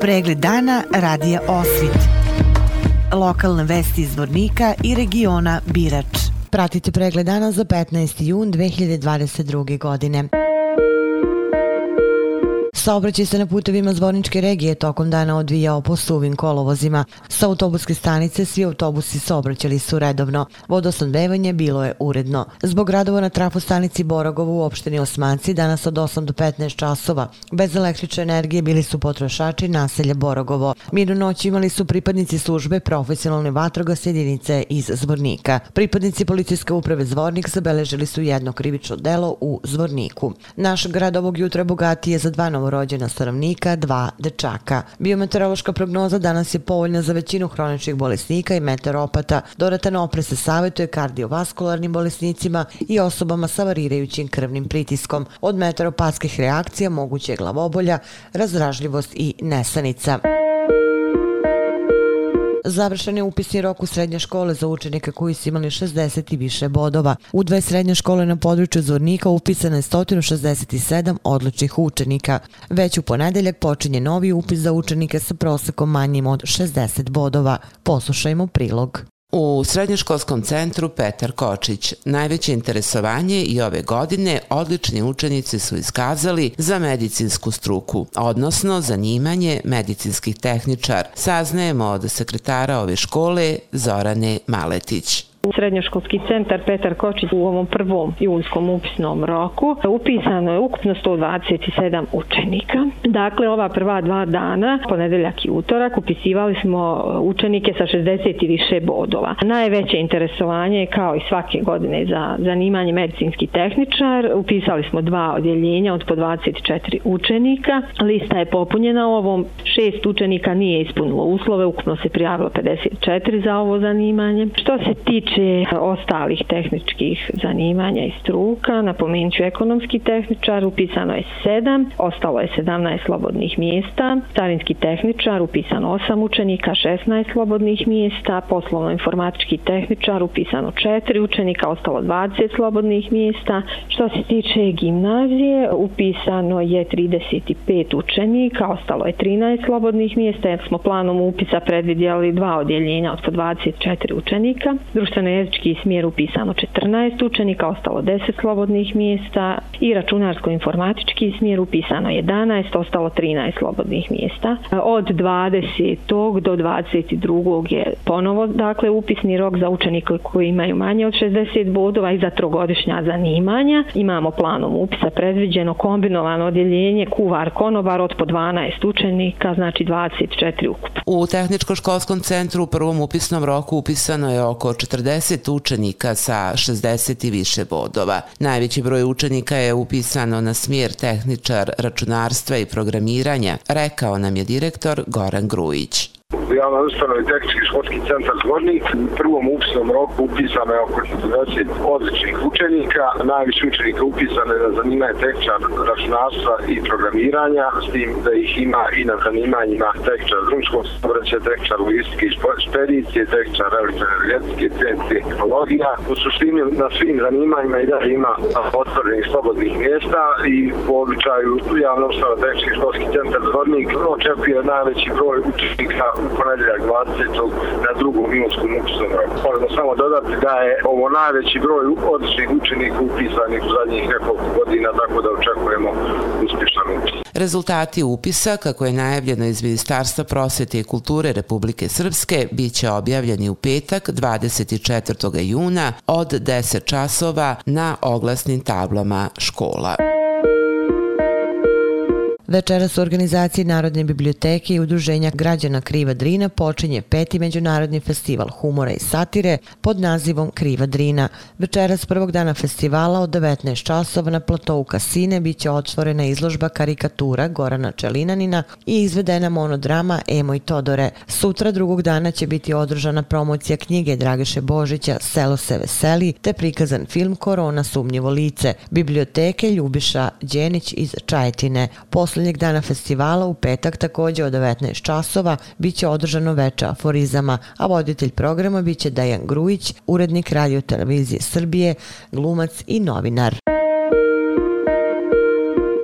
Pregled dana radija Osvit. Lokalne vesti iz Vornika i regiona Birač. Pratite pregled dana za 15. jun 2022. godine. Saobraćaj se na putevima Zvorničke regije tokom dana odvijao po suvim kolovozima. Sa autobuske stanice svi autobusi saobraćali su redovno. Vodosnadbevanje bilo je uredno. Zbog radova na trafostanici Borogovu u opštini Osmanci danas od 8 do 15 časova. Bez električne energije bili su potrošači naselja Borogovo. Mirnu noć imali su pripadnici službe profesionalne vatrogas jedinice iz Zvornika. Pripadnici policijske uprave Zvornik zabeležili su jedno krivično delo u Zvorniku. Naš grad ovog jutra bogatiji je za dva novorođenja rođena stanovnika, dva dečaka. Biometeorološka prognoza danas je povoljna za većinu hroničnih bolesnika i meteoropata. Dodatan opre se savjetuje kardiovaskularnim bolesnicima i osobama sa varirajućim krvnim pritiskom. Od meteoropatskih reakcija moguće je glavobolja, razražljivost i nesanica. Završen je upisni rok u srednje škole za učenike koji su imali 60 i više bodova. U dve srednje škole na području Zvornika upisano je 167 odličnih učenika. Već u ponedeljak počinje novi upis za učenike sa prosekom manjim od 60 bodova. Poslušajmo prilog. U Srednjoškolskom centru Petar Kočić najveće interesovanje i ove godine odlični učenici su iskazali za medicinsku struku, odnosno zanimanje medicinskih tehničar, saznajemo od sekretara ove škole Zorane Maletić. Srednjoškolski centar Petar Kočić u ovom prvom junskom upisnom roku upisano je ukupno 127 učenika. Dakle, ova prva dva dana, ponedeljak i utorak, upisivali smo učenike sa 60 i više bodova. Najveće interesovanje je kao i svake godine za zanimanje medicinski tehničar. Upisali smo dva odjeljenja od po 24 učenika. Lista je popunjena ovom. Šest učenika nije ispunilo uslove, ukupno se prijavilo 54 za ovo zanimanje. Što se tiče tiče ostalih tehničkih zanimanja i struka, napomenut ekonomski tehničar, upisano je 7, ostalo je 17 slobodnih mjesta, carinski tehničar, upisano 8 učenika, 16 slobodnih mjesta, poslovno-informatički tehničar, upisano 4 učenika, ostalo 20 slobodnih mjesta. Što se tiče gimnazije, upisano je 35 učenika, ostalo je 13 slobodnih mjesta, jer smo planom upisa predvidjeli dva odjeljenja od po 24 učenika. Društvene jezički smjer upisano 14 učenika, ostalo 10 slobodnih mjesta i računarsko-informatički smjer upisano 11, ostalo 13 slobodnih mjesta. Od 20. do 22. je ponovo dakle upisni rok za učenike koji imaju manje od 60 bodova i za trogodišnja zanimanja. Imamo planom upisa predviđeno kombinovano odjeljenje kuvar konobar od po 12 učenika, znači 24 ukupno. U Tehničko-školskom centru u prvom upisnom roku upisano je oko 40 50 učenika sa 60 i više bodova. Najveći broj učenika je upisano na smjer tehničar računarstva i programiranja, rekao nam je direktor Goran Grujić. U javnoj ustanovi tehnički školski centar Zvornik u prvom upisnom roku upisano je oko 40 odličnih učenika. Najviše učenika upisano je na zanimanje tehničar računarstva i programiranja, s tim da ih ima i na zanimanjima tehničar drumskog saobraćaja, tehničar logistike i špedicije, tehničar elektroenergetike, CNC tehnologija. U suštini na svim zanimanjima i da ima otvorenih slobodnih mjesta i po običaju javno ustanovi tehnički školski centar Zvornik očekuje najveći broj učenika u ponedjeljak 20. na drugom minutskom upisnom roku. Možemo samo dodati da je ovo najveći broj odličnih učenika upisanih u zadnjih nekoliko godina, tako da očekujemo uspješan upis. Rezultati upisa, kako je najavljeno iz Ministarstva prosvete i kulture Republike Srpske, bit će objavljeni u petak 24. juna od 10 časova na oglasnim tablama škola. Večeras u organizaciji Narodne biblioteke i Udruženja građana Kriva Drina počinje peti međunarodni festival humora i satire pod nazivom Kriva Drina. Večeras prvog dana festivala od 19 časova na platovu Kasine biće otvorena izložba karikatura Gorana Čelinanina i izvedena monodrama Emo i Todore. Sutra drugog dana će biti održana promocija knjige Drageše Božića Selo se veseli te prikazan film Korona sumnjivo lice. Biblioteke Ljubiša Đenić iz Čajetine. Posle poslednjeg dana festivala u petak takođe od 19 časova biće održano veče aforizama, a voditelj programa biće Dajan Grujić, urednik radio televizije Srbije, glumac i novinar.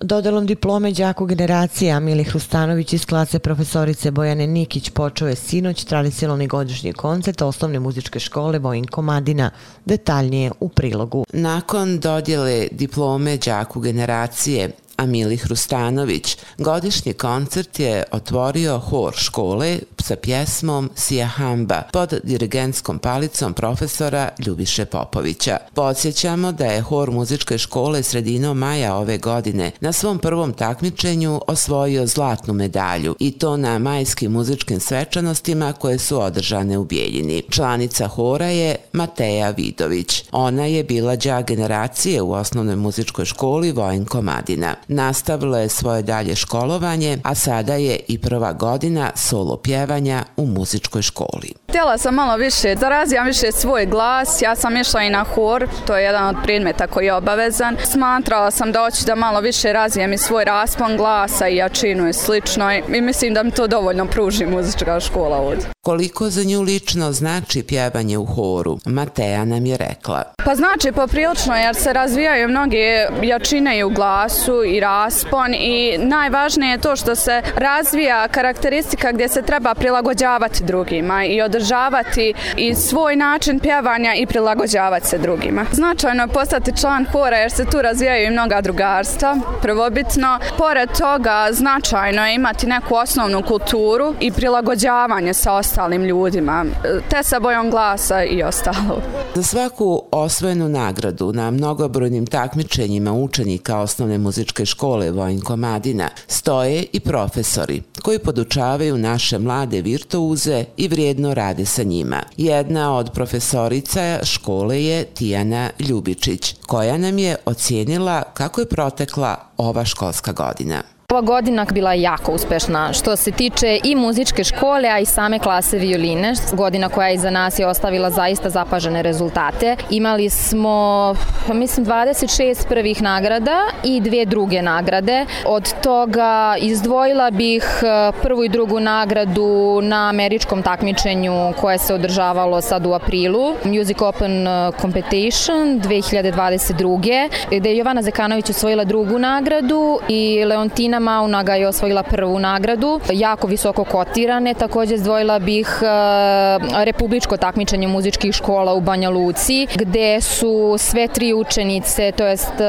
Dodelom diplome đaku generacije Amili Hrustanović iz klase profesorice Bojane Nikić počeo je sinoć tradicionalni godišnji koncert osnovne muzičke škole Vojin Komadina, detaljnije u prilogu. Nakon dodjele diplome đaku generacije Amili Hrustanović. Godišnji koncert je otvorio hor škole sa pjesmom Sija Hamba pod dirigentskom palicom profesora Ljubiše Popovića. Podsjećamo da je hor muzičke škole sredinom maja ove godine na svom prvom takmičenju osvojio zlatnu medalju i to na majskim muzičkim svečanostima koje su održane u Bijeljini. Članica hora je Mateja Vidović. Ona je bila đa generacije u osnovnoj muzičkoj školi Vojn Komadina. Nastavila je svoje dalje školovanje, a sada je i prva godina solo pjevanja u muzičkoj školi. Htjela sam malo više da razvijam više svoj glas. Ja sam išla i na hor, to je jedan od predmeta koji je obavezan. Smatrala sam da hoću da malo više razvijem i svoj raspon glasa i jačinu i slično i mislim da mi to dovoljno pruži muzička škola ovdje. Koliko za nju lično znači pjevanje u horu, Mateja nam je rekla. Pa znači poprilično jer se razvijaju mnoge jačine i u glasu i raspon i najvažnije je to što se razvija karakteristika gdje se treba prilagođavati drugima i održavati i svoj način pjevanja i prilagođavati se drugima. Značajno je postati član hora jer se tu razvijaju i mnoga drugarstva. Prvobitno, pored toga značajno je imati neku osnovnu kulturu i prilagođavanje sa ostalim ljudima, te sa bojom glasa i ostalo. Za svaku osvojenu nagradu na mnogobrojnim takmičenjima učenika osnovne muzičke škole Vojn Komadina stoje i profesori koji podučavaju naše mlade virtuuze i vrijedno rade sa njima. Jedna od profesorica škole je Tijana Ljubičić, koja nam je ocijenila kako je protekla ova školska godina. Ova godina bila je jako uspešna što se tiče i muzičke škole, a i same klase violine. Godina koja je iza nas je ostavila zaista zapažene rezultate. Imali smo, mislim, 26 prvih nagrada i dve druge nagrade. Od toga izdvojila bih e, prvu i drugu nagradu na američkom takmičenju koje se održavalo sad u aprilu. Music Open e, Competition 2022. gde je Jovana Zekanović osvojila drugu nagradu i Leontina Nina Maunaga je osvojila prvu nagradu, jako visoko kotirane. Takođe zdvojila bih e, republičko takmičenje muzičkih škola u Banja Luci, gde su sve tri učenice, to jest e,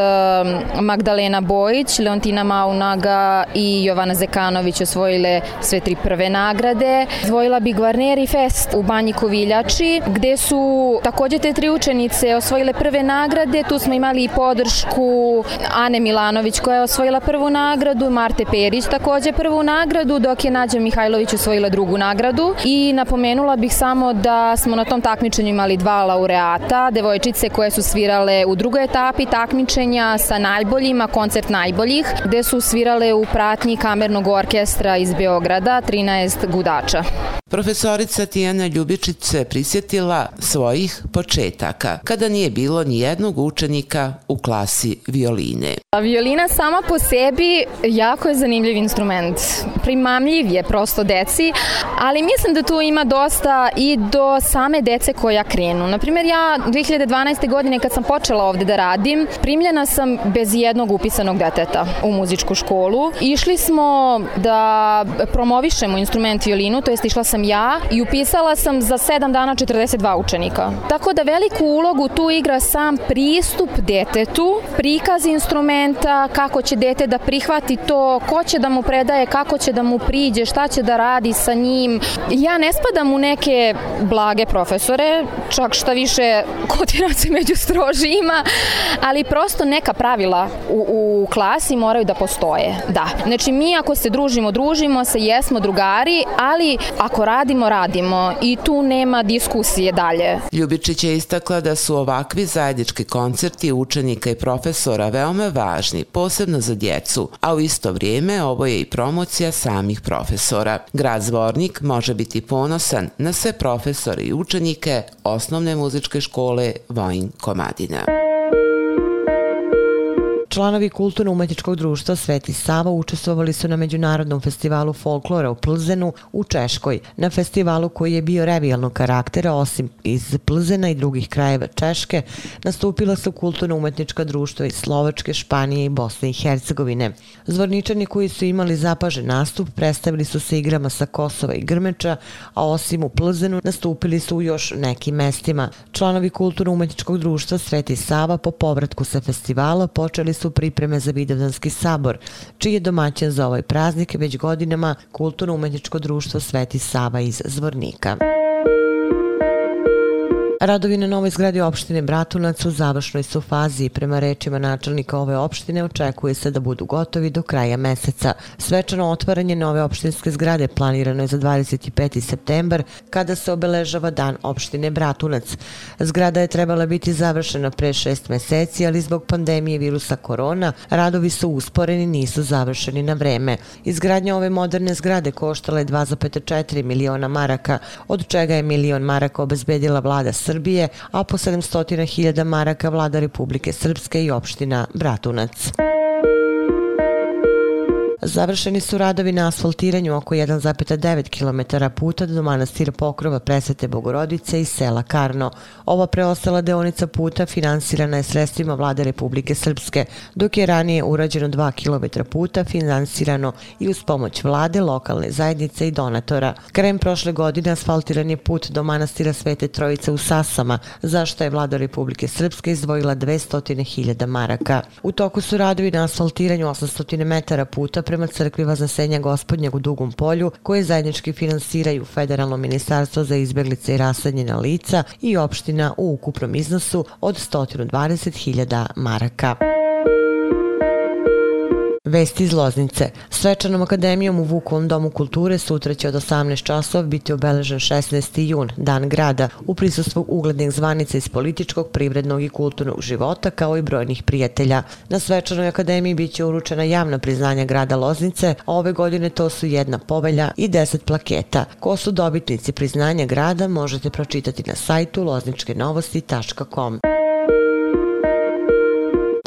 Magdalena Bojić, Leontina Maunaga i Jovana Zekanović osvojile sve tri prve nagrade. Zdvojila bih Gvarneri Fest u Banji Koviljači, gde su takođe te tri učenice osvojile prve nagrade. Tu smo imali i podršku Ane Milanović koja je osvojila prvu nagradu, Marte Perić takođe prvu nagradu, dok je Nađa Mihajlović osvojila drugu nagradu. I napomenula bih samo da smo na tom takmičenju imali dva laureata, devojčice koje su svirale u drugoj etapi takmičenja sa najboljima, koncert najboljih, gde su svirale u pratnji kamernog orkestra iz Beograda, 13 gudača. Profesorica Tijana Ljubičić se prisjetila svojih početaka, kada nije bilo ni jednog učenika u klasi violine. A violina sama po sebi jako je zanimljiv instrument. Primamljiv je prosto deci, ali mislim da tu ima dosta i do same dece koja krenu. Naprimer, ja 2012. godine kad sam počela ovde da radim, primljena sam bez jednog upisanog deteta u muzičku školu. Išli smo da promovišemo instrument violinu, to jest išla sam ja i upisala sam za 7 dana 42 učenika. Tako da veliku ulogu tu igra sam pristup detetu, prikaz instrumenta, kako će dete da prihvati to, ko će da mu predaje, kako će da mu priđe, šta će da radi sa njim. Ja ne spadam u neke blage profesore, čak šta više kotiram se među strožima, ali prosto neka pravila u, u klasi moraju da postoje. Da. Znači mi ako se družimo, družimo se, jesmo drugari, ali ako radimo, radimo i tu nema diskusije dalje. Ljubičić je istakla da su ovakvi zajednički koncerti učenika i profesora veoma važni, posebno za djecu, a u isto vrijeme ovo je i promocija samih profesora. Grad Zvornik može biti ponosan na sve profesore i učenike osnovne muzičke škole Vojn Komadina. Članovi kulturno-umetničkog društva Sveti Sava učestvovali su na Međunarodnom festivalu folklora u Plzenu u Češkoj. Na festivalu koji je bio revijalnog karaktera, osim iz Plzena i drugih krajeva Češke, nastupila su kulturno-umetnička društva iz Slovačke, Španije i Bosne i Hercegovine. Zvorničani koji su imali zapažen nastup predstavili su se igrama sa Kosova i Grmeča, a osim u Plzenu nastupili su u još nekim mestima. Članovi kulturno-umetničkog društva Sveti Sava po povratku sa festivala počeli su pripreme za Vidovdanski sabor, čiji je domaćan za ovaj praznik već godinama kulturno-umetničko društvo Sveti Sava iz Zvornika. Radovi na novoj zgradi opštine Bratunac u završnoj su fazi i prema rečima načelnika ove opštine očekuje se da budu gotovi do kraja meseca. Svečano otvaranje nove opštinske zgrade planirano je za 25. septembar kada se obeležava dan opštine Bratunac. Zgrada je trebala biti završena pre šest meseci, ali zbog pandemije virusa korona radovi su usporeni nisu završeni na vreme. Izgradnja ove moderne zgrade koštala je 2,4 miliona maraka, od čega je milion maraka obezbedila vlada Srbije, a po 700.000 maraka vlada Republike Srpske i opština Bratunac. Završeni su radovi na asfaltiranju oko 1,9 km puta do manastira Pokrova Presvete Bogorodice i sela Karno. Ova preostala deonica puta finansirana je sredstvima vlade Republike Srpske, dok je ranije urađeno 2 km puta finansirano i uz pomoć vlade, lokalne zajednice i donatora. Krajem prošle godine asfaltiran je put do manastira Svete Trojice u Sasama, zašto je vlada Republike Srpske izdvojila 200.000 maraka. U toku su radovi na asfaltiranju 800 metara puta prema crkvi Vaznesenja gospodnjeg u Dugom polju, koje zajednički finansiraju Federalno ministarstvo za izbeglice i rasadnjena lica i opština u ukupnom iznosu od 120.000 maraka. Vesti iz Loznice. Svečanom akademijom u Vukovom domu kulture sutra će od 18 časova biti obeležen 16. jun, dan grada, u prisustvu uglednih zvanica iz političkog, privrednog i kulturnog života, kao i brojnih prijatelja. Na svečanoj akademiji biće uručena javna priznanja grada Loznice, a ove godine to su jedna povelja i 10 plaketa. Ko su dobitnici priznanja grada možete pročitati na sajtu lozničkenovosti.com.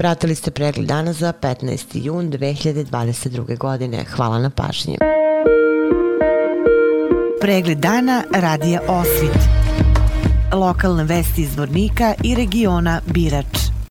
Pratili ste pregled dana za 15. jun 2022. godine. Hvala na pažnji. Pregled dana radija Osvit. Lokalne vesti iz Vornika i regiona Birač.